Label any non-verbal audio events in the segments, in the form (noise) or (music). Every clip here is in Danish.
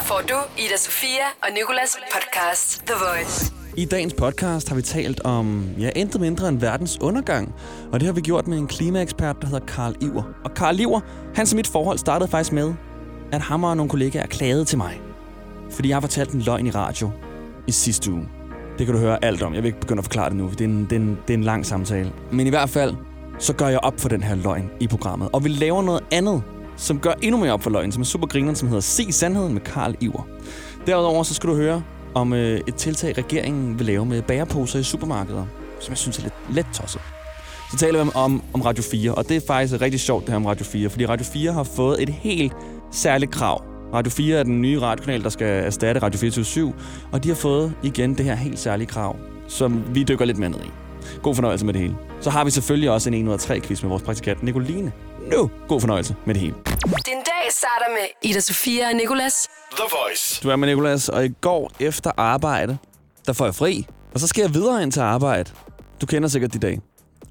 Her får du Ida Sofia og Nikolas podcast The Voice. I dagens podcast har vi talt om, ja, intet mindre end verdens undergang. Og det har vi gjort med en klimaekspert, der hedder Karl Iver. Og Karl Iver, hans og mit forhold startede faktisk med, at ham og nogle kollegaer klagede til mig. Fordi jeg har fortalt en løgn i radio i sidste uge. Det kan du høre alt om. Jeg vil ikke begynde at forklare det nu, for det er en, det er en, det er en lang samtale. Men i hvert fald, så gør jeg op for den her løgn i programmet. Og vi laver noget andet, som gør endnu mere op for løgn, som er super grineren, som hedder Se Sandheden med Karl Iver. Derudover så skal du høre om øh, et tiltag, regeringen vil lave med bæreposer i supermarkeder, som jeg synes er lidt let tosset. Så taler vi om, om Radio 4, og det er faktisk rigtig sjovt det her om Radio 4, fordi Radio 4 har fået et helt særligt krav. Radio 4 er den nye radiokanal, der skal erstatte Radio 24 og de har fået igen det her helt særlige krav, som vi dykker lidt mere ned i. God fornøjelse med det hele. Så har vi selvfølgelig også en 1 ud af 3 quiz med vores praktikant Nicoline. Nu, god fornøjelse med det hele. Din dag starter med Ida Sofia og Nikolas. The Voice. Du er med Nicolas, og i går efter arbejde, der får jeg fri. Og så skal jeg videre ind til arbejde. Du kender sikkert de dag.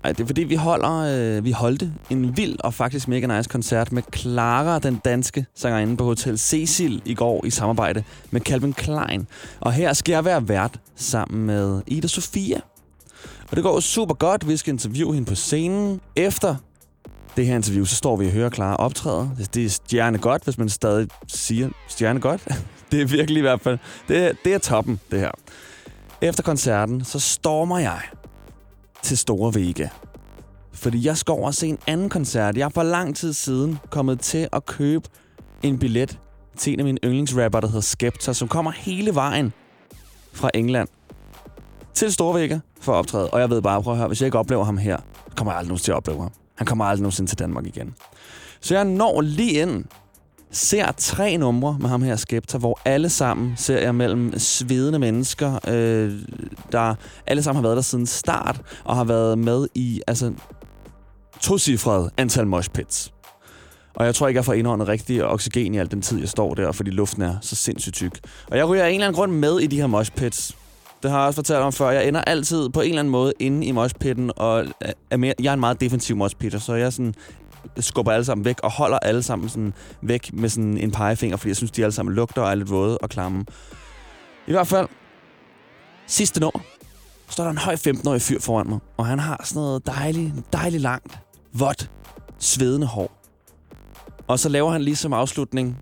Ej, det er fordi, vi holder, øh, vi holdte en vild og faktisk mega nice koncert med Clara, den danske sangerinde på Hotel Cecil i går i samarbejde med Calvin Klein. Og her skal jeg være vært sammen med Ida Sofia. Og det går super godt. Vi skal interviewe hende på scenen. Efter det her interview, så står vi og hører Clara optræde. Det er stjerne godt, hvis man stadig siger stjerne godt. (laughs) Det er virkelig i hvert fald. Det er, det er toppen, det her. Efter koncerten, så stormer jeg til Store Vega. Fordi jeg skal over og se en anden koncert. Jeg er for lang tid siden kommet til at købe en billet til en af mine yndlingsrapper, der hedder Skepta, som kommer hele vejen fra England til Storvækker for at optræde. Og jeg ved bare, prøv at høre, hvis jeg ikke oplever ham her, kommer jeg aldrig nogensinde til at opleve ham. Han kommer aldrig nogensinde til Danmark igen. Så jeg når lige ind, ser tre numre med ham her Skepta, hvor alle sammen ser jeg mellem svedende mennesker, øh, der alle sammen har været der siden start, og har været med i altså, tocifret antal moshpits. Og jeg tror ikke, jeg får indåndet rigtig oxygen i al den tid, jeg står der, fordi luften er så sindssygt tyk. Og jeg ryger af en eller anden grund med i de her moshpits. Det har jeg også fortalt om før. Jeg ender altid på en eller anden måde inde i moshpitten, og er mere, jeg er en meget defensiv moshpitter, så jeg sådan skubber alle sammen væk og holder alle sammen sådan væk med sådan en pegefinger, fordi jeg synes, de alle sammen lugter og er lidt våde og klamme. I hvert fald, sidste nummer, står der en høj 15-årig fyr foran mig, og han har sådan noget dejligt, dejligt langt, vådt, svedende hår. Og så laver han lige som afslutning,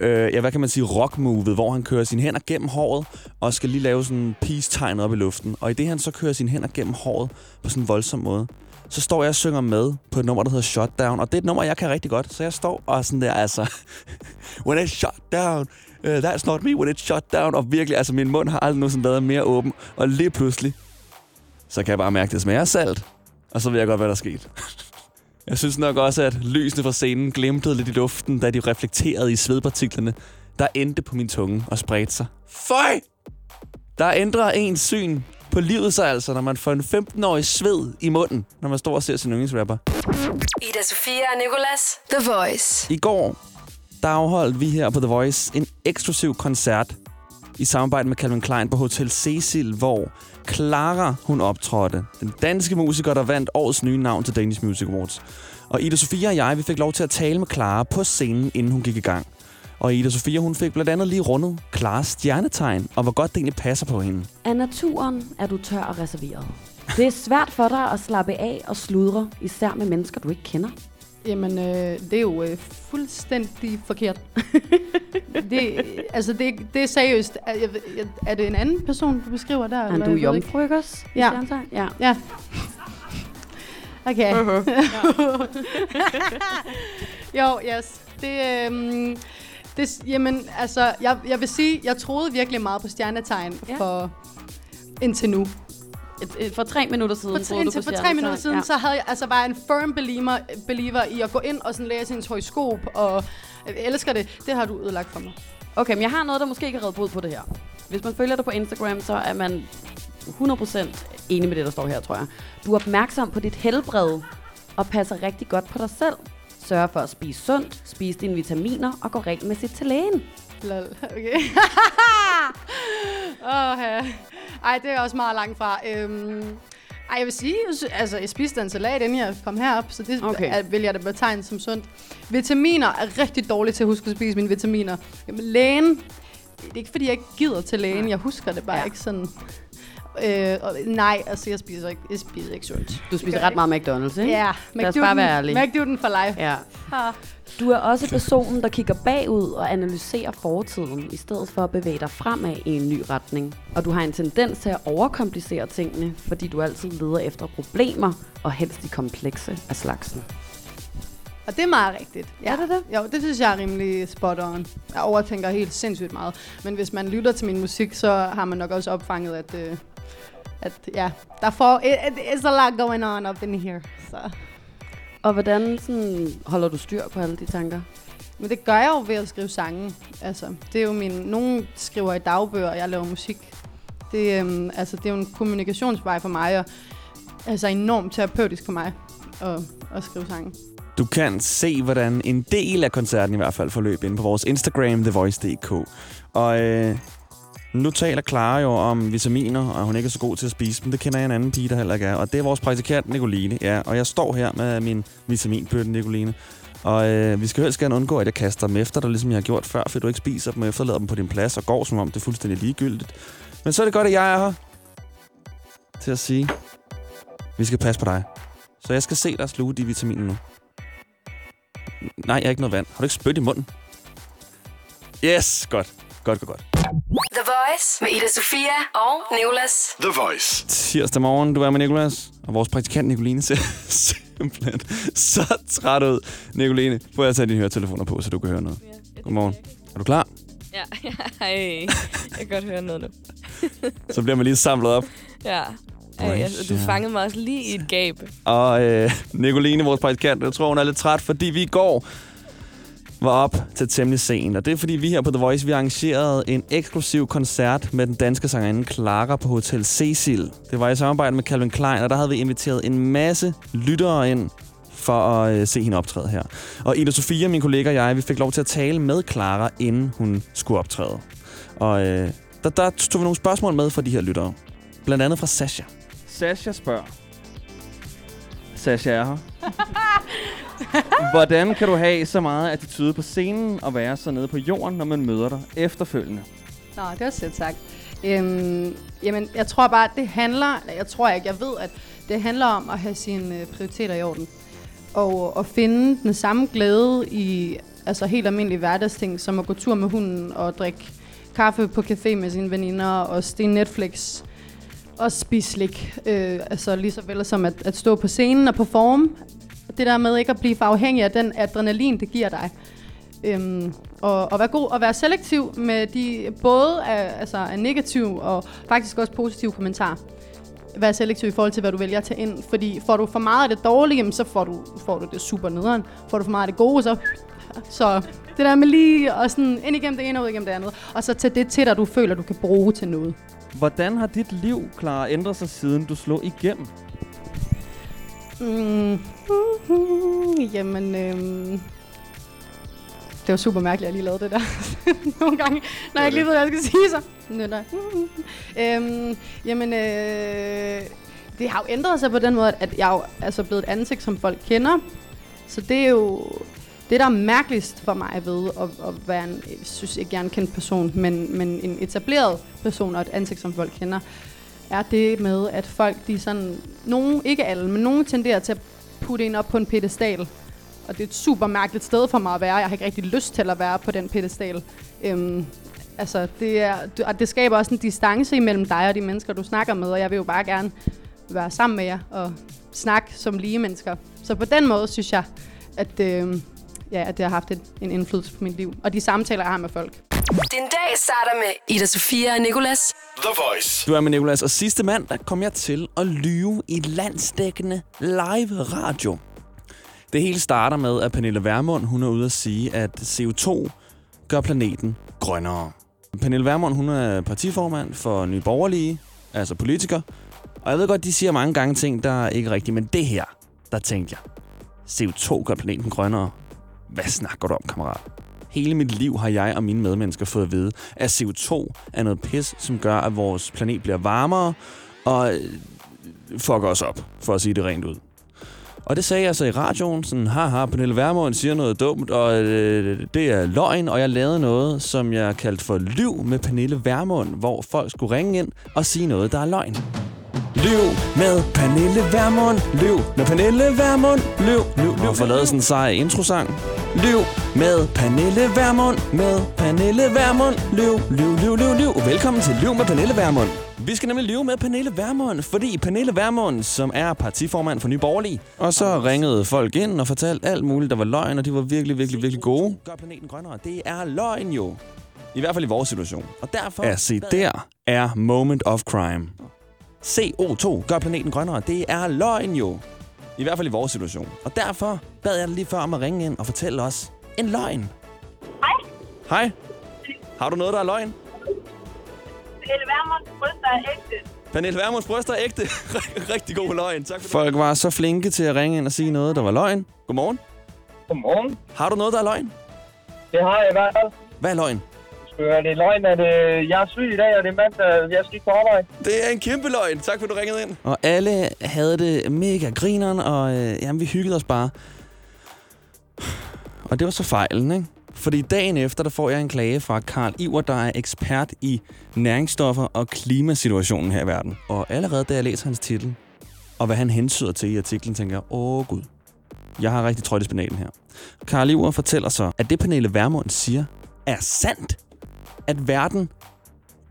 øh, ja, hvad kan man sige, rock hvor han kører sine hænder gennem håret, og skal lige lave sådan en peace-tegn op i luften. Og i det han så kører sine hænder gennem håret på sådan en voldsom måde, så står jeg og synger med på et nummer, der hedder Shutdown. Og det er et nummer, jeg kan rigtig godt. Så jeg står og sådan der, altså... (laughs) when it's shut down, uh, that's not me, when it's shut down. Og virkelig, altså min mund har aldrig nogensinde været mere åben. Og lige pludselig, så kan jeg bare mærke, at det smager salt. Og så ved jeg godt, hvad der er sket. (laughs) Jeg synes nok også, at lysene fra scenen glimtede lidt i luften, da de reflekterede i svedpartiklerne, der endte på min tunge og spredte sig. Føj! Der ændrer ens syn på livet sig altså, når man får en 15-årig sved i munden, når man står og ser sin yndlingsrapper. Ida Sofia og Nikolas. The Voice. I går, der afholdt vi her på The Voice en eksklusiv koncert i samarbejde med Calvin Klein på Hotel Cecil, hvor Clara, hun optrådte. Den danske musiker, der vandt årets nye navn til Danish Music Awards. Og Ida Sofia og jeg, vi fik lov til at tale med Clara på scenen, inden hun gik i gang. Og Ida Sofia, hun fik blandt andet lige rundet Klares stjernetegn, og hvor godt det egentlig passer på hende. Af naturen er du tør og reserveret. Det er svært for dig at slappe af og sludre, især med mennesker, du ikke kender. Jamen, øh, det er jo øh, fuldstændig forkert. (laughs) det, altså, det, det er seriøst. Er, jeg, jeg, er det en anden person, du beskriver der? Er eller? du ikke. jomfru, ikke også? Ja. Ja. Ja. Okay. (laughs) jo, yes. Det, øhm, det, jamen, altså, jeg, jeg vil sige, jeg troede virkelig meget på stjernetegn Ja. ja. for indtil nu. For tre minutter siden For, troede du på for tre minutter siden, ja. ja. så havde jeg, altså, var jeg en firm believer, believer i at gå ind og sådan læse hendes horoskop, og jeg elsker det. Det har du ødelagt for mig. Okay, men jeg har noget, der måske ikke har reddet bod på det her. Hvis man følger dig på Instagram, så er man 100% enig med det, der står her, tror jeg. Du er opmærksom på dit helbred og passer rigtig godt på dig selv. Sørg for at spise sundt, spise dine vitaminer og gå regelmæssigt til lægen. Lol, okay. (laughs) (laughs) ja. Ej, det er også meget langt fra. Øhm, Ej, jeg vil sige, altså, jeg spiste en salat, inden jeg kom herop, så det Okay. okay. vil jeg da betegne som sundt. Vitaminer er rigtig dårligt til at huske at spise mine vitaminer. Jamen, lægen, det er ikke fordi, jeg ikke gider til lægen, jeg husker det bare Ja. ikke sådan. Øh, og, nej, altså, jeg spiser ikke, jeg spiser ikke sundt. Du spiser ret meget McDonald's, ikke? Ja, Lad os bare være ærlige. McDuden for life. ja. Ja. Du er også personen, der kigger bagud og analyserer fortiden, i stedet for at bevæge dig fremad i en ny retning. Og du har en tendens til at overkomplicere tingene, fordi du altid leder efter problemer, og helst de komplekse af slagsen. Og det er meget rigtigt. Ja. Er det det? Jo, det synes jeg er rimelig spot on. Jeg overtænker helt sindssygt meget. Men hvis man lytter til min musik, så har man nok også opfanget, at, øh, at ja, der får, it, it, it's a lot going on up in here. Så. Og hvordan sådan, holder du styr på alle de tanker? Men det gør jeg jo ved at skrive sange. Altså, det er jo min... Nogen skriver i dagbøger, og jeg laver musik. Det, øhm, altså, det er jo en kommunikationsvej for mig, og altså enormt terapeutisk for mig at, at skrive sange. Du kan se, hvordan en del af koncerten i hvert fald forløb inde på vores Instagram, TheVoice.dk. Og øh, nu taler Clara jo om vitaminer, og hun ikke er så god til at spise dem. Det kender jeg en anden pige, der heller ikke er. Og det er vores praktikant, Nicoline. Ja, og jeg står her med min vitaminbøtte, Nicoline. Og øh, vi skal helst gerne undgå, at jeg kaster dem efter dig, ligesom jeg har gjort før, for du ikke spiser dem og efterlader dem på din plads og går, som om det er fuldstændig ligegyldigt. Men så er det godt, at jeg er her til at sige, vi skal passe på dig. Så jeg skal se dig sluge de vitaminer nu. Nej, jeg har ikke noget vand. Har du ikke spyt i munden? Yes, godt. Godt, godt, godt. The Voice med Ida Sofia og Nicolas. The Voice. Tirsdag morgen, du er med Nikolas, og vores praktikant Nicoline ser (laughs) simpelthen så træt ud. Nicoline, får jeg tage dine høretelefoner på, så du kan høre noget. Godmorgen. Er du klar? Ja, (laughs) hej. Jeg kan godt høre noget nu. Så bliver man lige samlet op. (laughs) Ja. Ej, altså, du fangede mig også lige i et gab. Og øh, Nicoline, vores praktikant, jeg tror, hun er lidt træt, fordi vi i går var op til temmelig sent. Og det er, fordi vi her på The Voice, vi arrangerede en eksklusiv koncert med den danske sangerinde Clara på Hotel Cecil. Det var i samarbejde med Calvin Klein, og der havde vi inviteret en masse lyttere ind for at øh, se hende optræde her. Og Ida Sofia, min kollega og jeg, vi fik lov til at tale med Clara, inden hun skulle optræde. Og øh, der, der tog vi nogle spørgsmål med fra de her lyttere. Blandt andet fra Sasha. Sasha spørger. Sasha er her. (laughs) Hvordan kan du have så meget attitude på scenen og være så nede på jorden, når man møder dig efterfølgende? Nå, det var sødt sagt. Øhm, jamen, jeg tror bare, at det handler... Jeg tror ikke, jeg ved, at det handler om at have sine øh, prioriteter i orden. Og øh, at finde den samme glæde i altså helt almindelige hverdagsting, som at gå tur med hunden og drikke kaffe på café med sine veninder og se Netflix og spise slik. Øh, altså lige så vel som at, at stå på scenen og performe. Det der med ikke at blive for afhængig af den adrenalin, det giver dig. Øhm, og, og være god og være selektiv med de både af, altså af negative og faktisk også positive kommentarer. Vær selektiv i forhold til, hvad du vælger at tage ind. Fordi får du for meget af det dårlige, jamen, så får du, får du det super nederen. Får du for meget af det gode, så... Så det der med lige og sådan ind igennem det ene og ud igennem det andet. Og så tage det til dig, du føler, du kan bruge til noget. Hvordan har dit liv, klar ændret sig siden du slog igennem? Mm. Jamen, øhm. Det var super mærkeligt, at jeg lige lavede det der. (laughs) Nogle gange, når jeg ikke lige ved, hvad jeg skal sige, så... Nå, nej. øhm, jamen, øh, det har jo ændret sig på den måde, at jeg er jo altså blevet et ansigt, som folk kender. Så det er jo det, der er mærkeligst for mig ved at, at være en, jeg synes ikke, jeg er en kendt person, men, men en etableret person og et ansigt, som folk kender, er det med, at folk, de sådan, nogen, ikke alle, men nogen tenderer til at putte en op på en pedestal. Og det er et super mærkeligt sted for mig at være. Jeg har ikke rigtig lyst til at være på den pedestal. Øhm, altså, det, er, og det skaber også en distance imellem dig og de mennesker, du snakker med, og jeg vil jo bare gerne være sammen med jer og snakke som lige mennesker. Så på den måde synes jeg, at, øh, ja, at det har haft en, en indflydelse på mit liv. Og de samtaler, jeg har med folk. Din dag starter med Ida Sofia og Nicolas. The Voice. Du er med Nicolas, og sidste mandag kom jeg til at lyve i landsdækkende live radio. Det hele starter med, at Pernille Vermund hun er ude at sige, at CO2 gør planeten grønnere. Pernille Vermund hun er partiformand for Nye Borgerlige, altså politiker. Og jeg ved godt, de siger mange gange ting, der er ikke rigtige, men det her, der tænkte jeg, CO2 gør planeten grønnere. Hvad snakker du om, kammerat? Hele mit liv har jeg og mine medmennesker fået at vide, at CO2 er noget pis, som gør, at vores planet bliver varmere, og øh, fucker os op, for at sige det rent ud. Og det sagde jeg så i radioen, sådan, haha, Pernille Vermund siger noget dumt, og øh, det er løgn, og jeg lavede noget, som jeg kaldte for Lyv med Pernille Vermund, hvor folk skulle ringe ind og sige noget, der er løgn. Lyv med Pernille Vermund, lyv med Pernille Vermund, lyv, lyv, lyv. Og få lavet sådan en sej introsang. Lyv med Pernille Vermund, med Pernille Vermund, lyv, lyv, lyv, lyv, lyv. Velkommen til Lyv med Pernille Vermund. Vi skal nemlig lyve med Pernille Vermund, fordi Pernille Vermund, som er partiformand for Nye Borgerlige, og så ringede folk ind og fortalte alt muligt, der var løgn, og de var virkelig, virkelig, virkelig gode. Gør planeten grønnere. Det er løgn jo. I hvert fald i vores situation. Og derfor... Ja, se, der er moment of crime. CO2 gør planeten grønnere. Det er løgn jo. I hvert fald i vores situation. Og derfor bad jeg dig lige før om at ringe ind og fortælle os en løgn. Hej, Hej. Har du noget, der er løgn? Pernille Vermunds bryster er ægte. Pernille Vermunds bryster er ægte. (laughs) Rigtig god løgn. Tak for Folk var så flinke til at ringe ind og sige noget, der var løgn. Godmorgen. Godmorgen. Har du noget, der er løgn? Det har jeg i hvert fald. Hvad er løgn? Det er løgn, at øh, jeg er syg i dag, og det er mandag, jeg skal ikke på arbejde. Det er en kæmpe løgn. Tak for, at du ringede ind. Og alle havde det mega grineren, og øh, jamen, vi hyggede os bare. Og det var så fejlen, ikke? Fordi dagen efter, der får jeg en klage fra Karl Iver, der er ekspert i næringsstoffer og klimasituationen her i verden. Og allerede da jeg læser hans titel, og hvad han hensyder til i artiklen, tænker jeg, åh gud, jeg har rigtig trådt i spinalen her. Karl Iver fortæller så, at det Pernille Vermund siger, er sandt. At verden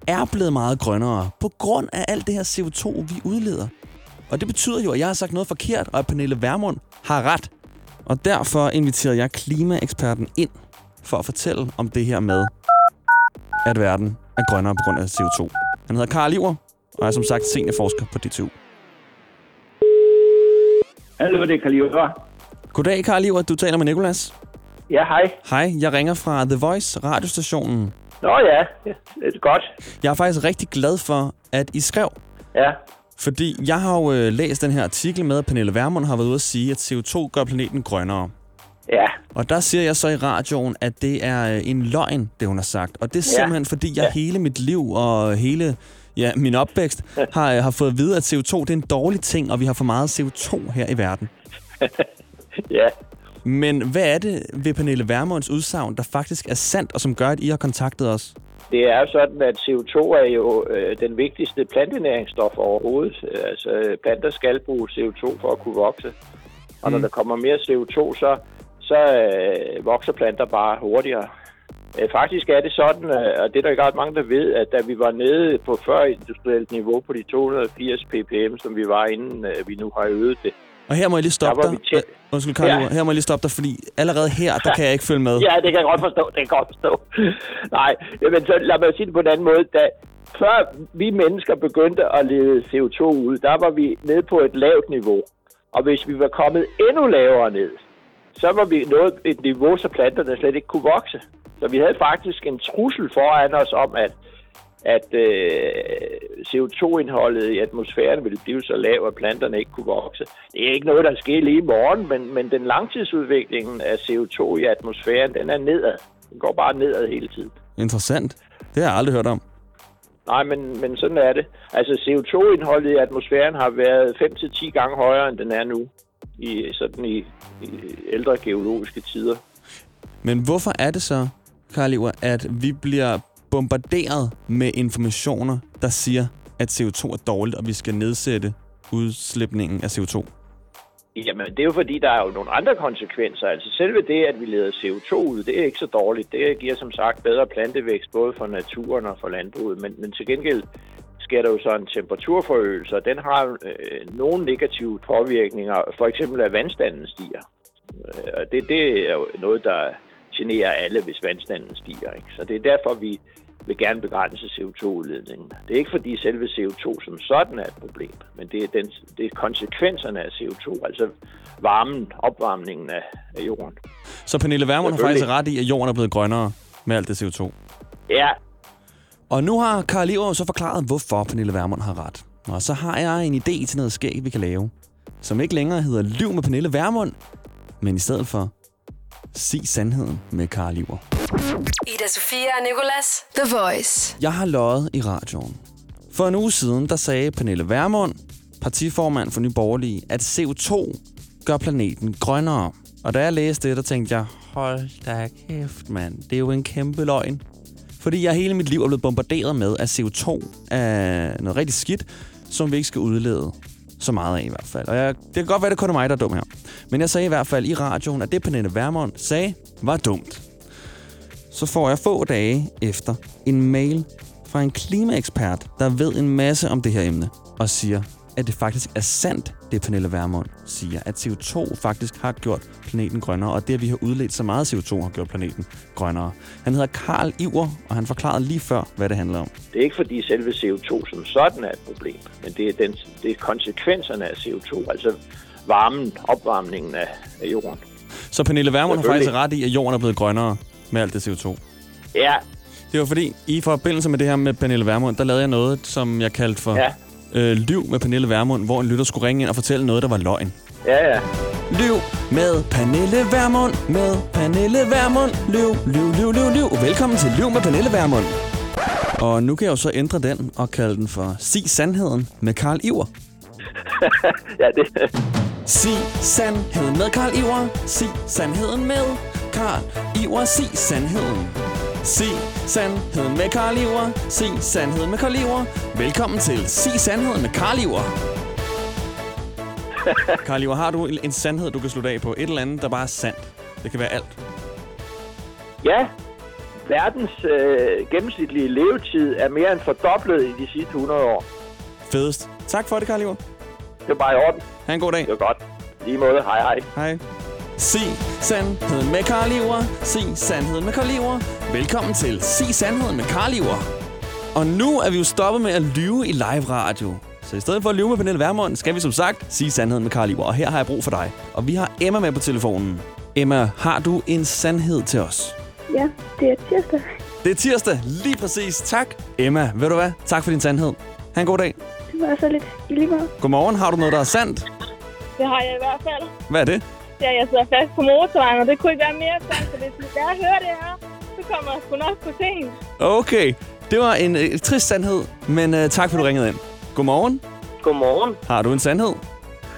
er blevet meget grønnere på grund af alt det her CO2, vi udleder. Og det betyder jo, at jeg har sagt noget forkert, og at Pernille Vermund har ret. Og derfor inviterede jeg klimaeksperten ind for at fortælle om det her med, at verden er grønnere på grund af CO2. Han hedder Karl Iver, og er som sagt seniorforsker på DTU. Hallo, det er Kaliber. Goddag, Karl Iver. Du taler med Nikolas. Ja, hej. Hej, jeg ringer fra The Voice, radiostationen. Nå ja, det er godt. Jeg er faktisk rigtig glad for, at I skrev. Ja, Fordi jeg har jo øh, læst den her artikel med, at Pernille Vermund har været ude at sige, at CO2 gør planeten grønnere. ja, Og der siger jeg så i radioen, at det er øh, en løgn, det hun har sagt. Og det er Ja. simpelthen, fordi jeg Ja. hele mit liv og hele ja, min opvækst (laughs) har, øh, har fået at vide, at CO2 det er en dårlig ting, og vi har for meget CO2 her i verden. (laughs) ja. Men hvad er det ved Pernille Vermunds udsagn, der faktisk er sandt, og som gør, at I har kontaktet os? Det er sådan, at CO2 er jo øh, den vigtigste plantenæringsstof overhovedet. Øh, Altså, planter skal bruge CO2 for at kunne vokse. Og når Mm. der kommer mere CO2, så, så øh, vokser planter bare hurtigere. Øh, faktisk er det sådan, øh, og det er der ikke ret mange, der ved, at da vi var nede på før industrielt niveau på de 280 ppm, som vi var inden øh, vi nu har øget det, Og her må jeg lige stoppe dig. tæt. Undskyld, Karl, ja. her må jeg lige stoppe dig, fordi allerede her, der kan jeg ikke følge med. Ja, det kan jeg godt forstå. Det kan jeg godt forstå. (laughs) Nej, men så lad mig sige det på en anden måde. Da, før vi mennesker begyndte at lede CO2 ud, der var vi nede på et lavt niveau. Og hvis vi var kommet endnu lavere ned, så var vi nået et niveau, så planterne slet ikke kunne vokse. Så vi havde faktisk en trussel foran os om, at, at øh, CO2-indholdet i atmosfæren ville blive så lav, at planterne ikke kunne vokse. Det er ikke noget, der sker lige i morgen, men, men den langtidsudviklingen af CO2 i atmosfæren, den er nedad. Den går bare nedad hele tiden. Interessant. Det har jeg aldrig hørt om. Nej, men, men sådan er det. Altså CO2-indholdet i atmosfæren har været 5-10 gange højere, end den er nu. I, sådan i, i ældre geologiske tider. Men hvorfor er det så, Karl Iver, at vi bliver bombarderet med informationer, der siger, at CO2 er dårligt, og vi skal nedsætte udslipningen af CO2? Jamen, det er jo fordi, der er jo nogle andre konsekvenser. Altså selve det, at vi leder CO2 ud, det er ikke så dårligt. Det giver som sagt bedre plantevækst, både for naturen og for landbruget. Men, men til gengæld sker der jo så en temperaturforøgelse, og den har øh, nogle negative påvirkninger. For eksempel, at vandstanden stiger. Øh, og det, det er jo noget, der generer alle, hvis vandstanden stiger. Ikke? Så det er derfor, vi vil gerne begrænse CO2-udledningen. Det er ikke fordi selve CO2 som sådan er et problem, men det er, den, det er konsekvenserne af CO2, altså varmen, opvarmningen af, af jorden. Så Pernille Vermund har faktisk ret i, at jorden er blevet grønnere med alt det CO2. Ja, Og nu har Karl Iver så forklaret, hvorfor Pernille Vermund har ret. Og så har jeg en idé til noget skæg, vi kan lave. Som ikke længere hedder Lyv med Pernille Vermund, men i stedet for Sig sandheden med Karl Iver. Ida Sofia og Nicolas. The Voice. Jeg har løjet i radioen. For en uge siden, der sagde Pernille Vermund partiformand for Nye Borgerlige, at CO2 gør planeten grønnere. Og da jeg læste det, der tænkte jeg, hold da kæft, mand. Det er jo en kæmpe løgn. Fordi jeg hele mit liv er blevet bombarderet med, at CO2 er noget rigtig skidt, som vi ikke skal udlede så meget af i hvert fald. Og jeg, det kan godt være, det kun er mig, der er dum her. Men jeg sagde i hvert fald i radioen, at det Pernille Vermund sagde, var dumt. Så får jeg få dage efter en mail fra en klimaekspert, der ved en masse om det her emne, og siger, at det faktisk er sandt, det Pernille Vermund siger, at CO2 faktisk har gjort planeten grønnere, og det, at vi har udledt så meget CO2, har gjort planeten grønnere. Han hedder Karl Iver, og han forklarede lige før, hvad det handler om. Det er ikke fordi selve CO2 som sådan er et problem, men det er, den, det er konsekvenserne af CO2, altså varmen, opvarmningen af, af jorden. Så Pernille Vermund har faktisk ret i, at jorden er blevet grønnere med alt det CO2. Ja, Det var fordi, i forbindelse med det her med Pernille Vermund, der lavede jeg noget, som jeg kaldte for ja, øh, Lyv med Pernille Vermund, hvor en lytter skulle ringe ind og fortælle noget, der var løgn. ja, ja. Lyv med Pernille Vermund, med Pernille Vermund. Lyv, lyv, lyv, lyv, lyv. Velkommen til Lyv med Pernille Vermund. Og nu kan jeg jo så ændre den og kalde den for Sig Sandheden med Karl Iver. (laughs) ja det, Sig Sandheden med Karl Iver. Sig Sandheden med Karl Iver. Sig Sandheden. Sig Sandheden med Karl Iver. Sig Sandheden med Karl Iver. Velkommen til Sig Sandheden med Karl Iver. (laughs) Karl Iver, har du en sandhed, du kan slutte af på? Et eller andet, der bare er sandt. Det kan være alt. ja. Verdens øh, gennemsnitlige levetid er mere end fordoblet i de sidste 100 år. Fedest. Tak for det, Karl Iver. Det er bare i orden. Ha' en god dag. Det var godt. Lige måde. Hej, hej. Hej. Sig sandheden med Karl Iver. Sig sandheden med Karl Iver. Velkommen til Sig sandheden med Karl Iver. Og nu er vi jo stoppet med at lyve i live radio. Så i stedet for at lyve med Pernille Vermund, skal vi som sagt sige sandheden med Karl Iver. Og her har jeg brug for dig. Og vi har Emma med på telefonen. Emma, har du en sandhed til os? Ja, det er tirsdag. Det er tirsdag, lige præcis. Tak. Emma, ved du hvad? Tak for din sandhed. Ha' en god dag. Det var så lidt i lige måde. Godmorgen. Har du noget, der er sandt? Det har jeg i hvert fald. Hvad er det? Det er, at jeg sidder fast på motorvejen, og det kunne ikke være mere sandt, for hvis jeg hører det her, så kommer jeg sgu nok på sent. Okay, det var en øh, trist sandhed, men øh, tak for, du ringede ind. Godmorgen. Godmorgen. Har du en sandhed?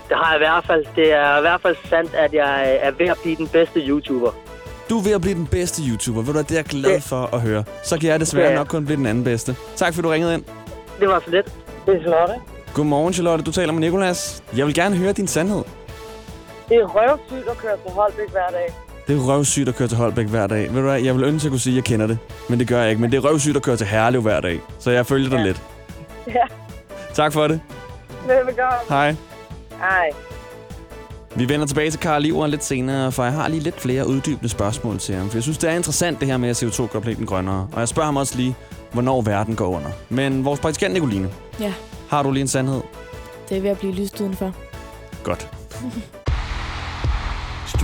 Det har jeg i hvert fald. Det er i hvert fald sandt, at jeg er ved at blive den bedste YouTuber. Du er ved at blive den bedste YouTuber. Ved du, det er jeg glad for at høre. Så kan jeg desværre Ja. nok kun blive den anden bedste. Tak for, du ringede ind. Det var så lidt. Det er Charlotte. Godmorgen, Charlotte. Du taler med Nikolas. Jeg vil gerne høre din sandhed. Det er røvsygt at køre til Holbæk hver dag. Det er røvsygt at køre til Holbæk hver dag. Ved du hvad, jeg vil ønske, at jeg kunne sige, at jeg kender det. Men det gør jeg ikke. Men det er røvsygt at køre til Herlev hver dag. Så jeg følger dig Ja. lidt. Ja. Tak for det. Velbekomme. Hej. Hej. Vi vender tilbage til Karl Iver lidt senere, for jeg har lige lidt flere uddybende spørgsmål til ham. For jeg synes, det er interessant det her med, at CO2 gør planeten grønnere. Og jeg spørger ham også lige, hvornår verden går under. Men vores praktikant Nicoline, Ja, har du lige en sandhed? det er ved at blive lyst udenfor. Godt. (laughs)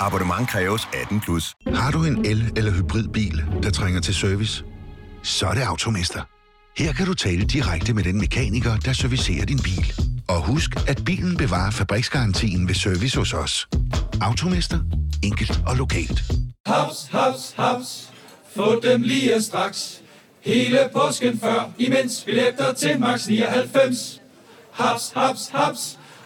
Abonnement kræves 18 plus. Har du en el- eller hybridbil, der trænger til service? Så er det Automester. Her kan du tale direkte med den mekaniker, der servicerer din bil. Og husk, at bilen bevarer fabriksgarantien ved service hos os. Automester. Enkelt og lokalt. Haps, haps, haps. Få dem lige straks. Hele påsken før, imens billetter til max 99. Haps, haps, haps.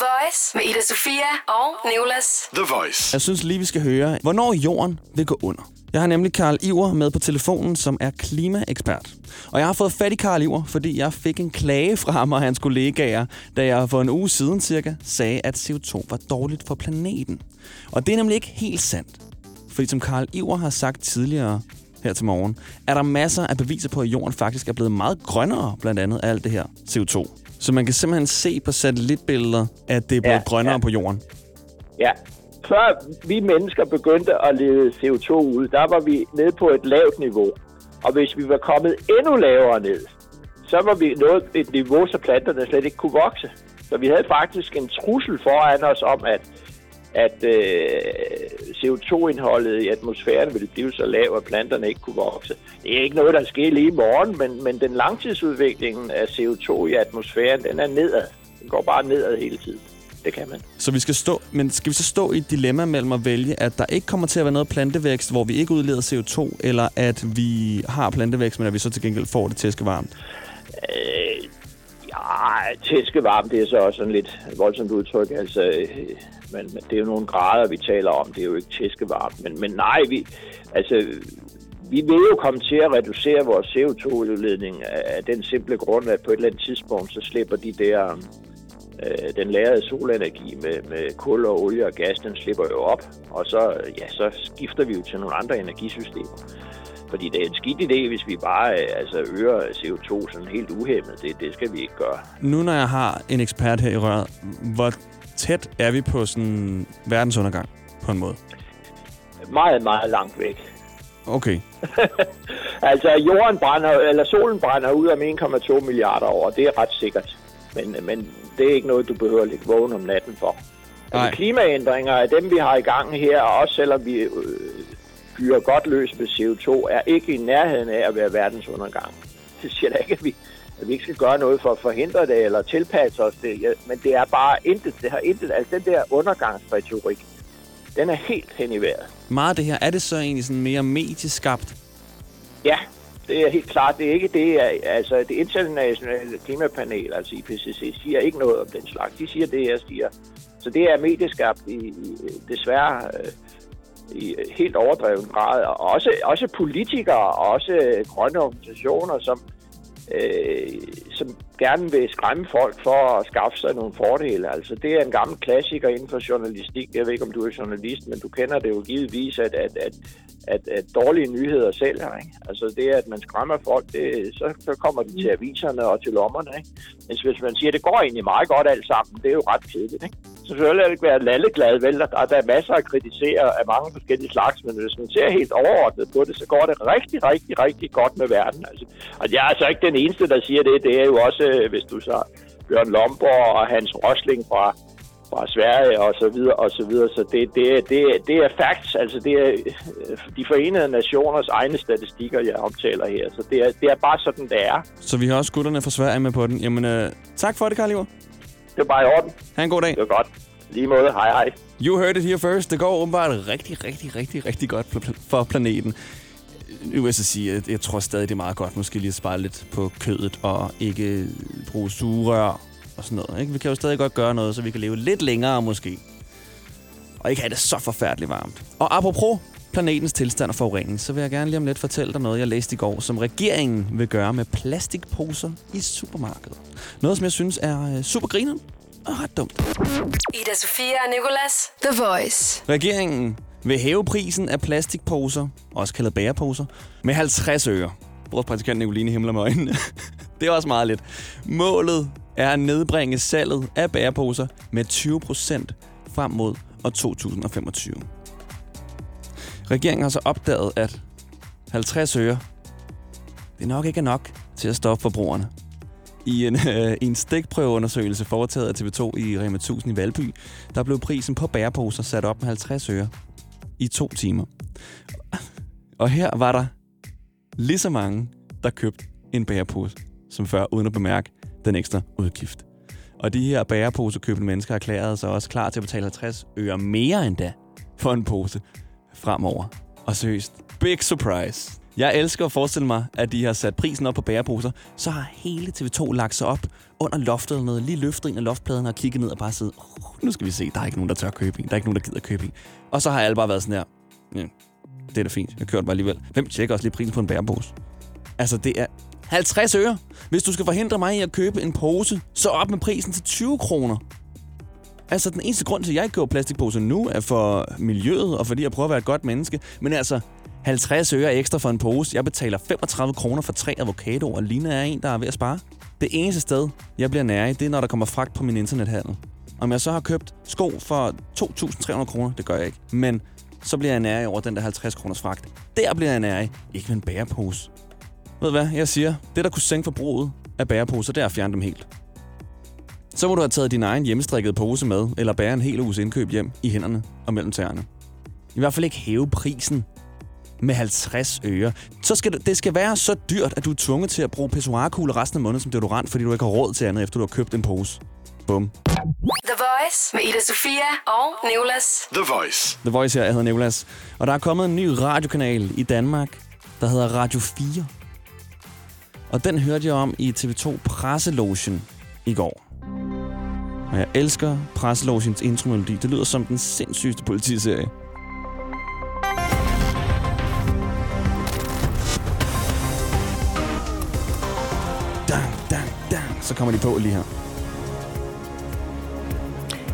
The Voice med Ida Sofia og Nicolas. The Voice. Jeg synes lige, vi skal høre, hvornår jorden vil gå under. Jeg har nemlig Karl Iver med på telefonen, som er klimaekspert. Og jeg har fået fat i Karl Iver, fordi jeg fik en klage fra ham og hans kollegaer, da jeg for en uge siden cirka sagde, at CO2 var dårligt for planeten. Og det er nemlig ikke helt sandt. Fordi som Karl Iver har sagt tidligere her til morgen, er der masser af beviser på, at jorden faktisk er blevet meget grønnere, blandt andet af alt det her CO2. Så man kan simpelthen se på satellitbilleder, at det er blevet Ja, grønnere ja. på jorden. Ja. Før vi mennesker begyndte at lede CO2 ud, der var vi nede på et lavt niveau. Og hvis vi var kommet endnu lavere ned, så var vi nået et niveau, så planterne slet ikke kunne vokse. Så vi havde faktisk en trussel foran os om, at, at øh, CO2-indholdet i atmosfæren ville blive så lav, at planterne ikke kunne vokse. Det er ikke noget, der sker lige i morgen, men, men den langtidsudviklingen af CO2 i atmosfæren, den er nedad. Den går bare nedad hele tiden. Det kan man. Så vi skal stå, men skal vi så stå i et dilemma mellem at vælge, at der ikke kommer til at være noget plantevækst, hvor vi ikke udleder CO2, eller at vi har plantevækst, men at vi så til gengæld får det tæskevarmt? Øh, ja, tæskevarm, det er så også sådan lidt voldsomt udtryk. Altså, øh, men, men det er jo nogle grader, vi taler om. Det er jo ikke tæskevarmt. Men, men nej, vi, altså, vi vil jo komme til at reducere vores CO2-udledning af den simple grund, at på et eller andet tidspunkt, så slipper de der, øh, den lærede solenergi med, med kul og olie og gas, den slipper jo op. Og så, ja, så skifter vi jo til nogle andre energisystemer. Fordi det er en skidt idé, hvis vi bare øh, altså, øger CO2 sådan helt uhemmet. Det, det skal vi ikke gøre. Nu når jeg har en ekspert her i røret, hvor tæt er vi på sådan verdensundergang på en måde? Meget, meget langt væk. Okay. (laughs) altså, jorden brænder, eller solen brænder ud om 1,2 milliarder år. Det er ret sikkert. Men, men det er ikke noget, du behøver at ligge vågen om natten for. Altså, klimaændringer af dem, vi har i gang her, og også selvom vi øh, fyrer godt løs med CO2, er ikke i nærheden af at være verdensundergang. Det siger da ikke, at vi, at vi ikke skal gøre noget for at forhindre det eller tilpasse os det. Ja, men det er bare intet. Det har intet. Altså, den der undergangsretorik, den er helt hen i vejret. Meget af det her, er det så egentlig sådan mere medieskabt? Ja, det er helt klart. Det er ikke det, altså det internationale klimapanel, altså IPCC, siger ikke noget om den slags. De siger det, jeg siger. Så det er medieskabt i, i desværre øh, i helt overdreven grad. Og også, også politikere, og også grønne organisationer, som, øh, som gerne vil skræmme folk for at skaffe sig nogle fordele. Altså, det er en gammel klassiker inden for journalistik. Jeg ved ikke, om du er journalist, men du kender det jo givetvis, at, at, at, at, at dårlige nyheder sælger. Ikke? Altså, det er, at man skræmmer folk, det, så, så kommer de til aviserne og til lommerne. Ikke? Men hvis man siger, at det går egentlig meget godt alt sammen, det er jo ret kedeligt. Ikke? Så selvfølgelig er det ikke være lalleglad, vel? Der, der er masser at kritisere af mange forskellige slags, men hvis man ser helt overordnet på det, så går det rigtig, rigtig, rigtig godt med verden. Altså, og jeg er altså ikke den eneste, der siger det. Det er jo også, øh, hvis du så Bjørn Lomborg og Hans Rosling fra, fra Sverige og så videre og så videre. Så det, det, det, det er facts, altså det er øh, de forenede nationers egne statistikker, jeg omtaler her. Så det er, det er bare sådan, det er. Så vi har også gutterne fra Sverige med på den. Jamen, øh, tak for det, Karl Iver. Det er bare i orden. Ha' en god dag. Det er godt. Lige måde. Hej hej. You heard it here first. Det går åbenbart rigtig, rigtig, rigtig, rigtig godt for planeten. Nu vil jeg så sige, at jeg tror stadig, det er meget godt måske lige at spare lidt på kødet og ikke bruge sugerør og sådan noget. Ikke? Vi kan jo stadig godt gøre noget, så vi kan leve lidt længere måske. Og ikke have det så forfærdeligt varmt. Og apropos planetens tilstand og forurening, så vil jeg gerne lige om lidt fortælle dig noget, jeg læste i går, som regeringen vil gøre med plastikposer i supermarkedet. Noget, som jeg synes er øh, super griner og ret dumt. Ida Sofia og Nicolas. The Voice. Regeringen vil hæve prisen af plastikposer, også kaldet bæreposer, med 50 øre. Vores praktikant Nicoline himler med øjnene. (laughs) det er også meget lidt. Målet er at nedbringe salget af bæreposer med 20 procent frem mod år 2025. Regeringen har så opdaget, at 50 øre, det nok ikke er nok til at stoppe forbrugerne. I en, øh, en stikprøveundersøgelse foretaget af TV2 i Rema 1000 i Valby, der blev prisen på bæreposer sat op med 50 øre i to timer. Og her var der lige så mange, der købte en bærepose som før, uden at bemærke den ekstra udgift. Og de her bæreposekøbende mennesker erklærede sig også klar til at betale 50 øre mere end da for en pose fremover. Og seriøst, big surprise. Jeg elsker at forestille mig, at de har sat prisen op på bæreposer, så har hele TV2 lagt sig op under loftet eller noget, lige løftet en af loftpladen og kigget ned og bare siddet, oh, nu skal vi se, der er ikke nogen, der tør købe en, der er ikke nogen, der gider købe en. Og så har alle bare været sådan her, ja, det er da fint, jeg kører den bare alligevel. Hvem tjekker også lige prisen på en bærepose? Altså, det er 50 øre. Hvis du skal forhindre mig i at købe en pose, så op med prisen til 20 kroner. Altså, den eneste grund til, at jeg ikke køber plastikposer nu, er for miljøet og fordi jeg prøver at være et godt menneske. Men altså, 50 øre ekstra for en pose. Jeg betaler 35 kroner for tre avocadoer, og Lina er en, der er ved at spare. Det eneste sted, jeg bliver nær i, det er, når der kommer fragt på min internethandel. Om jeg så har købt sko for 2.300 kroner, det gør jeg ikke. Men så bliver jeg nær i over den der 50 kroners fragt. Der bliver jeg nær i, ikke med en bærepose. Ved du hvad, jeg siger, det der kunne sænke forbruget af bæreposer, det er at fjerne dem helt. Så må du have taget din egen hjemmestrikkede pose med, eller bære en hel uges indkøb hjem i hænderne og mellem tæerne. I hvert fald ikke hæve prisen med 50 øre. Så skal det, det skal være så dyrt, at du er tvunget til at bruge pissoirkugler resten af måneden som deodorant, fordi du ikke har råd til andet, efter du har købt en pose. Bum. The Voice med Ida Sofia og Nicolas. The Voice. The Voice her, jeg hedder Nicolas. Og der er kommet en ny radiokanal i Danmark, der hedder Radio 4. Og den hørte jeg om i TV2 Presselogen i går. Og jeg elsker Presselogens intromelodi. Det lyder som den sindssygeste politiserie. Så kommer de på lige her.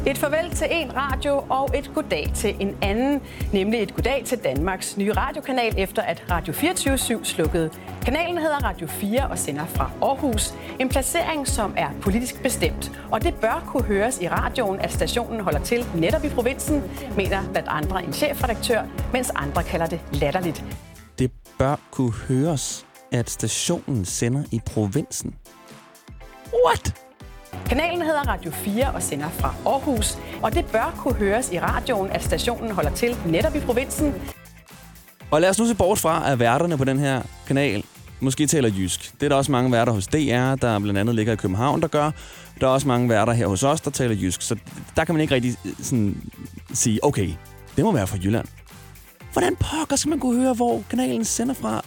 Et farvel til en radio og et goddag til en anden, nemlig et goddag til Danmarks nye radiokanal, efter at Radio 24 slukkede. Kanalen hedder Radio 4 og sender fra Aarhus. En placering, som er politisk bestemt. Og det bør kunne høres i radioen, at stationen holder til netop i provinsen, mener blandt andre en chefredaktør, mens andre kalder det latterligt. Det bør kunne høres, at stationen sender i provinsen. What? Kanalen hedder Radio 4 og sender fra Aarhus. Og det bør kunne høres i radioen, at stationen holder til netop i provinsen, Og lad os nu se bort fra, at værterne på den her kanal måske taler jysk. Det er der også mange værter hos DR, der blandt andet ligger i København, der gør. Der er også mange værter her hos os, der taler jysk. Så der kan man ikke rigtig øh, sådan, sige, okay, det må være fra Jylland. Hvordan pokker skal man kunne høre, hvor kanalen sender fra?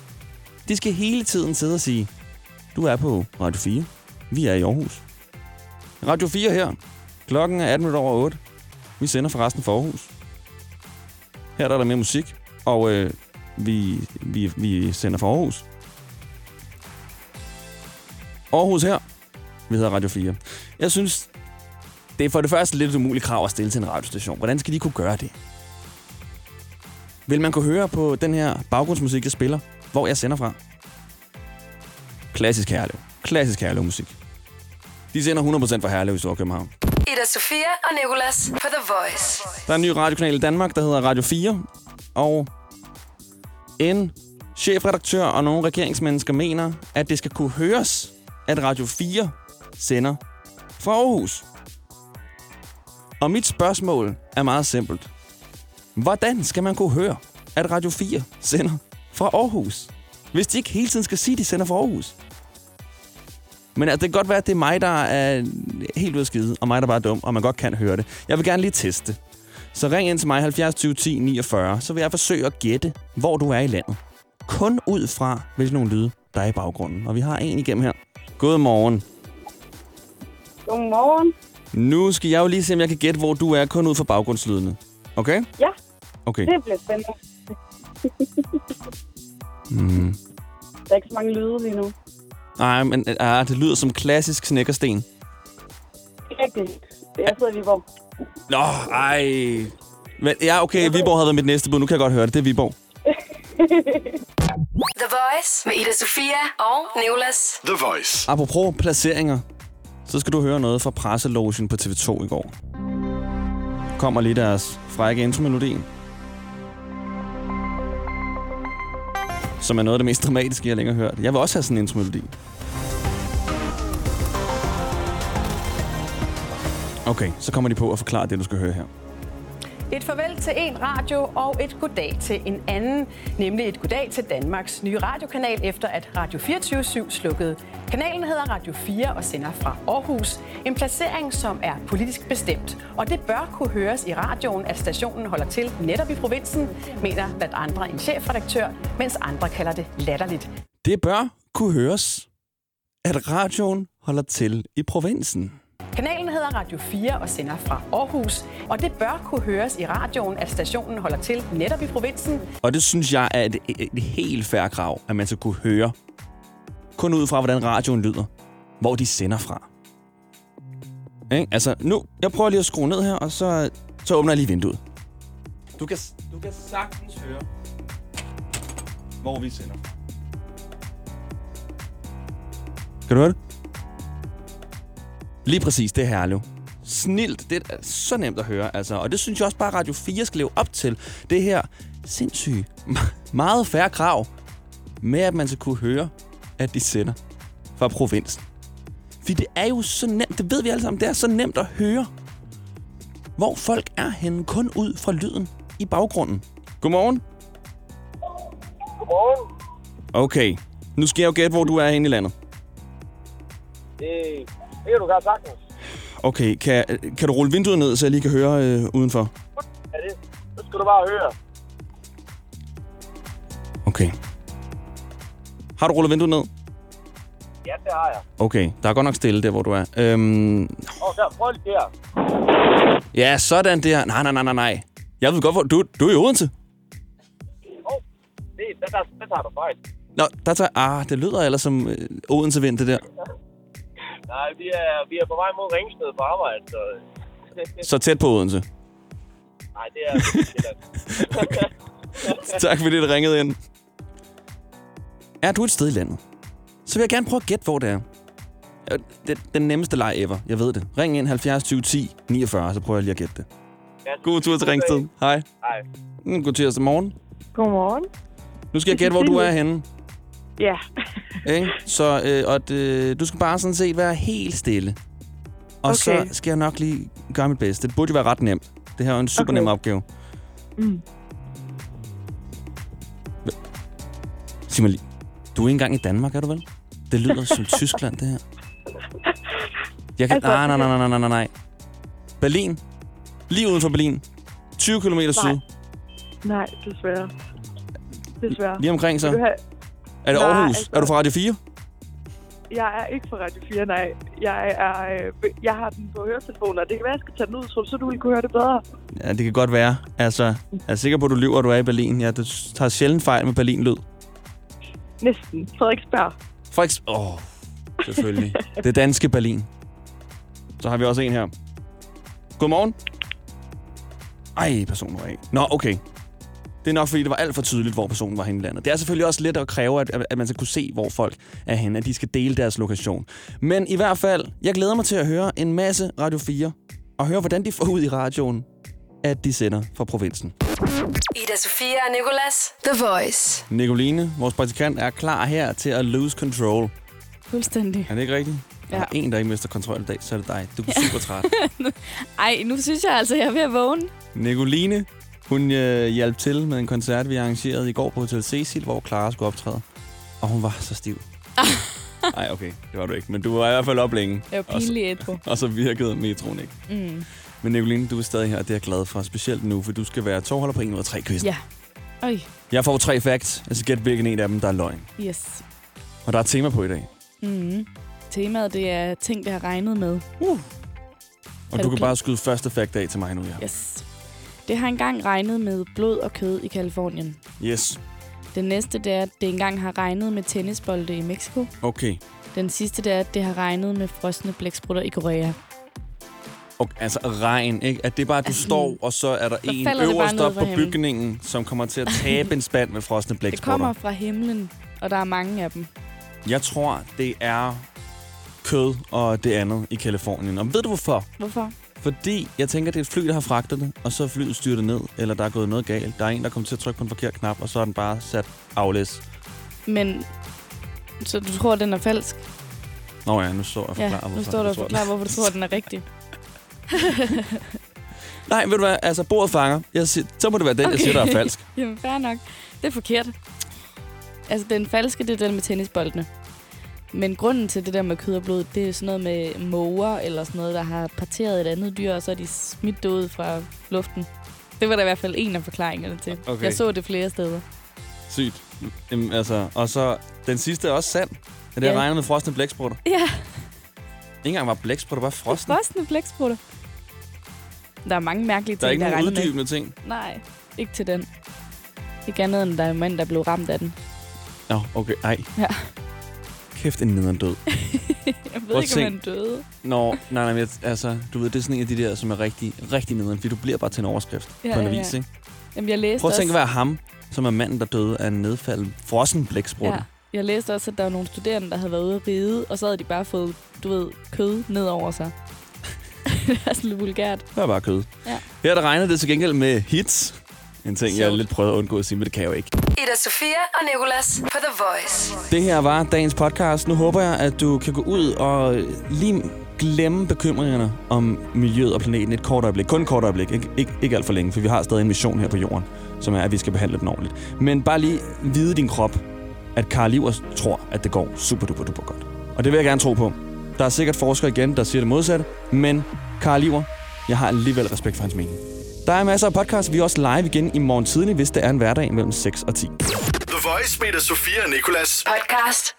De skal hele tiden sidde og sige, du er på Radio 4. Vi er i Aarhus. Radio 4 her. Klokken er 18 over 8. Vi sender forresten for Aarhus. Her der er der mere musik, og øh, vi, vi, vi sender for Aarhus. Aarhus her. Vi hedder Radio 4. Jeg synes, det er for det første lidt umuligt krav at stille til en radiostation. Hvordan skal de kunne gøre det? Vil man kunne høre på den her baggrundsmusik, jeg spiller, hvor jeg sender fra? Klassisk Herlev. Klassisk Herlev musik. De sender 100% fra Herlev i Storkøbenhavn. Ida Sofia og Nicolas på The Voice. Der er en ny radiokanal i Danmark, der hedder Radio 4. Og en chefredaktør og nogle regeringsmennesker mener, at det skal kunne høres, at Radio 4 sender fra Aarhus. Og mit spørgsmål er meget simpelt. Hvordan skal man kunne høre, at Radio 4 sender fra Aarhus? Hvis de ikke hele tiden skal sige, at de sender fra Aarhus. Men altså, det kan godt være, at det er mig, der er helt ude af skide, og mig, der bare er dum, og man godt kan høre det. Jeg vil gerne lige teste. Så ring ind til mig 70 20 10 49, så vil jeg forsøge at gætte, hvor du er i landet. Kun ud fra, hvilke nogle lyde, der er i baggrunden. Og vi har en igennem her. Godmorgen. Godmorgen. Nu skal jeg jo lige se, om jeg kan gætte, hvor du er, kun ud fra baggrundslydene. Okay? Ja, Okay. det bliver spændende. Mm. Der er ikke så mange lyde lige nu. Nej, men ah, det lyder som klassisk snækkersten. Rigtigt. Jeg sidder i Viborg. Nå, ej. Men ja, okay, Viborg havde været mit næste bud. Nu kan jeg godt høre det. Det er Viborg. (laughs) The Voice med Ida Sofia og Nicolas. The Voice. Apropos placeringer, så skal du høre noget fra presselogen på TV2 i går. Kommer lige deres frække intromelodi. Som er noget af det mest dramatiske, jeg længere har hørt. Jeg vil også have sådan en intromelodi. Okay, så kommer de på at forklare det, du skal høre her. Et farvel til en radio og et goddag til en anden, nemlig et goddag til Danmarks nye radiokanal, efter at Radio 24 slukkede. Kanalen hedder Radio 4 og sender fra Aarhus. En placering, som er politisk bestemt. Og det bør kunne høres i radioen, at stationen holder til netop i provinsen, mener blandt andre en chefredaktør, mens andre kalder det latterligt. Det bør kunne høres, at radioen holder til i provinsen. Kanalen hedder Radio 4 og sender fra Aarhus. Og det bør kunne høres i radioen, at stationen holder til netop i provinsen, Og det synes jeg er et, et, helt færre krav, at man skal kunne høre. Kun ud fra, hvordan radioen lyder. Hvor de sender fra. Ikke? Altså, nu, jeg prøver lige at skrue ned her, og så, så åbner jeg lige vinduet. Du kan, du kan sagtens høre, hvor vi sender. Kan du høre det? Lige præcis, det er herligt. Snilt, det er så nemt at høre, altså. Og det synes jeg også bare, Radio 4 skal leve op til. Det her sindssygt, meget færre krav med, at man skal kunne høre, at de sender fra provinsen. Fordi det er jo så nemt, det ved vi alle sammen, det er så nemt at høre, hvor folk er henne, kun ud fra lyden i baggrunden. Godmorgen. Godmorgen. Okay, nu skal jeg jo gætte, hvor du er henne i landet. Det, det kan du gøre sagtens. Okay, kan, kan du rulle vinduet ned, så jeg lige kan høre øh, udenfor? Ja, det, så skal du bare høre. Okay. Har du rullet vinduet ned? Ja, det har jeg. Okay, der er godt nok stille der, hvor du er. Øhm, Åh, oh, der, prøv lige der. ja, sådan der. Nej, nej, nej, nej, nej. Jeg ved godt, hvor... Du, du er i Odense. Åh, oh, det, der, der, der tager du fejl. Nå, der tager... Ah, det lyder ellers som øh, Odense vind, det der. Nej, vi er, vi er på vej mod Ringsted på arbejde, så... Så tæt på Odense. Nej, det er... det er (laughs) tak fordi det ringede ind. Er du et sted i landet? Så vil jeg gerne prøve at gætte, hvor det er. Det er den nemmeste leg ever. Jeg ved det. Ring ind 70 20 10 49, så prøver jeg lige at gætte det. God tur til Ringsted. Hej. Hej. Mm, God tirsdag morgen. Godmorgen. Nu skal jeg gætte, hvor du er henne. Ja. (laughs) Ikke? Så øh, og, øh, du skal bare sådan set være helt stille. Og okay. Så skal jeg nok lige gøre mit bedste. Det burde jo være ret nemt. Det her er en super Okay. nem opgave. Mm. Sig mig lige. Du er ikke engang i Danmark, er du vel? Det lyder som (laughs) Tyskland, det her. Jeg kan... Altså, Nej, nej, nej, nej, nej, nej, nej. Berlin. Lige uden for Berlin. 20 km syd. Nej, desværre. Desværre. Lige omkring så. Vil du have... Er det Nej, Aarhus? altså- Er du fra Radio 4? Jeg er ikke fra Radio 4, nej. Jeg, er, øh, jeg har den på høretelefoner. Det kan være, jeg skal tage den ud, så, så du vil kunne høre det bedre. Ja, det kan godt være. Altså, jeg er sikker på, at du lyver, at du er i Berlin. Ja, du tager sjældent fejl med Berlin-lyd. Næsten. Frederiksberg. Frederik... Åh, oh, selvfølgelig. det danske Berlin. Så har vi også en her. Godmorgen. Ej, personen var af. Nå, okay. Det er nok, fordi det var alt for tydeligt, hvor personen var henne i landet. Det er selvfølgelig også lidt at kræve, at, at man skal kunne se, hvor folk er henne, at de skal dele deres lokation. Men i hvert fald, jeg glæder mig til at høre en masse Radio 4, og høre, hvordan de får ud i radioen, at de sender fra provinsen. Ida Sofia og Nicolas. The Voice. Nicoline, vores praktikant, er klar her til at lose control. Fuldstændig. Er det ikke rigtigt? Der Ja. er en, der ikke mister kontrol i dag, så er det dig. Du er super træt. (laughs) Ej, nu synes jeg altså, jeg er ved at vågne. Nicoline, hun øh, hjalp til med en koncert, vi arrangerede i går på Hotel Cecil, hvor Clara skulle optræde. Og hun var så stiv. (laughs) Nej, okay, det var du ikke. Men du var i hvert fald op længe. Jeg var Og pinlig ædru. (laughs) Og så virkede metroen ikke. Mm. Men Nicoline, du er stadig her, og det er jeg glad for. Specielt nu, for du skal være tovholder på en ud af tre quiz. Ja. Øj, Jeg får tre facts. Jeg skal gætte, hvilken en af dem, der er løgn. yes. Og der er et tema på i dag. Mm. Temaet, det er ting, vi har regnet med. Uh. Og du du kan bare skyde første fact af til mig nu, ja. Yes. Det har engang regnet med blod og kød i Kalifornien. Yes. Den næste, det er, at det engang har regnet med tennisbolde i Mexico. Okay. Den sidste, det er, at det har regnet med frosne blæksprutter i Korea. Og, altså regn, ikke? At det er bare, at du Altså, står, og så er der så en det øverst op på himlen. bygningen, som kommer til at tabe en spand med frosne Det blæksprutter. kommer fra himlen, og der er mange af dem. Jeg tror, det er kød og det andet i Kalifornien. Og ved du hvorfor? Hvorfor? Fordi jeg tænker, det er et fly, der har fragtet det, og så er flyet styrtet ned, eller der er gået noget galt. Der er en, der kommer til at trykke på en forkert knap, og så er den bare sat aflæs. Men, så du tror, den er falsk? Nå ja, nu står jeg og forklarer, Ja, nu står du og forklarer, hvorfor du tror, den er rigtig. (laughs) Nej, ved du hvad? Altså, bordet fanger. Jeg siger, så må det være den, okay. jeg siger, der er falsk. (laughs) Jamen, fair nok. Det er forkert. Altså, den falske, det er den med tennisboldene. Men grunden til det der med kød og blod, det er sådan noget med måger eller sådan noget, der har parteret et andet dyr, og så er de smidt det ud fra luften. Det var der i hvert fald en af forklaringerne til. Okay. Jeg så det flere steder. Sygt. Jamen, altså, og så den sidste er også sand. Det der Ja. regnet med frosne blæksprutter. Ja, Ikke engang var blæksprutter, bare frosne. frosne blæksprutter. Der er mange mærkelige ting, Der er ikke der nogen uddybende ting. Nej, ikke til den. Ikke andet end, der er en mand, der blev ramt af den. Nå, okay. Ej. Ja. Kæft, en nederen død. (laughs) Jeg Prøv ved at ikke, om han døde. Nå, nej, nej, men jeg- altså, du ved, det er sådan en af de der, som er rigtig, rigtig nederen, fordi du bliver bare til en overskrift Ja, på en ja, avis, ja. ikke? Jamen, jeg læste Prøv at tænke også, være ham, som er manden, der døde af en nedfaldet frossen blæksprut. ja, jeg læste også, at der var nogle studerende, der havde været ude at ride, og så havde de bare fået, du ved, kød ned over sig. (laughs) det er sådan lidt vulgært. Det er bare kød. Ja. Her der regner det til gengæld med hits. En ting, jeg Sjovt. lidt prøvede at undgå at sige, men det kan jeg jo ikke. Ida Sofia og Nicolas på The Voice. Det her var dagens podcast. Nu håber jeg, at du kan gå ud og lige glemme bekymringerne om miljøet og planeten et kort øjeblik. Kun et kort øjeblik, ikke, ikke, ikke alt for længe, for vi har stadig en mission her på jorden, som er, at vi skal behandle den ordentligt. Men bare lige vide din krop, at Karl Livers tror, at det går super duper duper godt. Og det vil jeg gerne tro på. Der er sikkert forskere igen, der siger det modsatte, men Karl Liver, jeg har alligevel respekt for hans mening. Der er masser af podcasts. Vi er også live igen i morgen tidlig, hvis det er en hverdag mellem 6 og 10. The Voice med Sofia og Nicolas. Podcast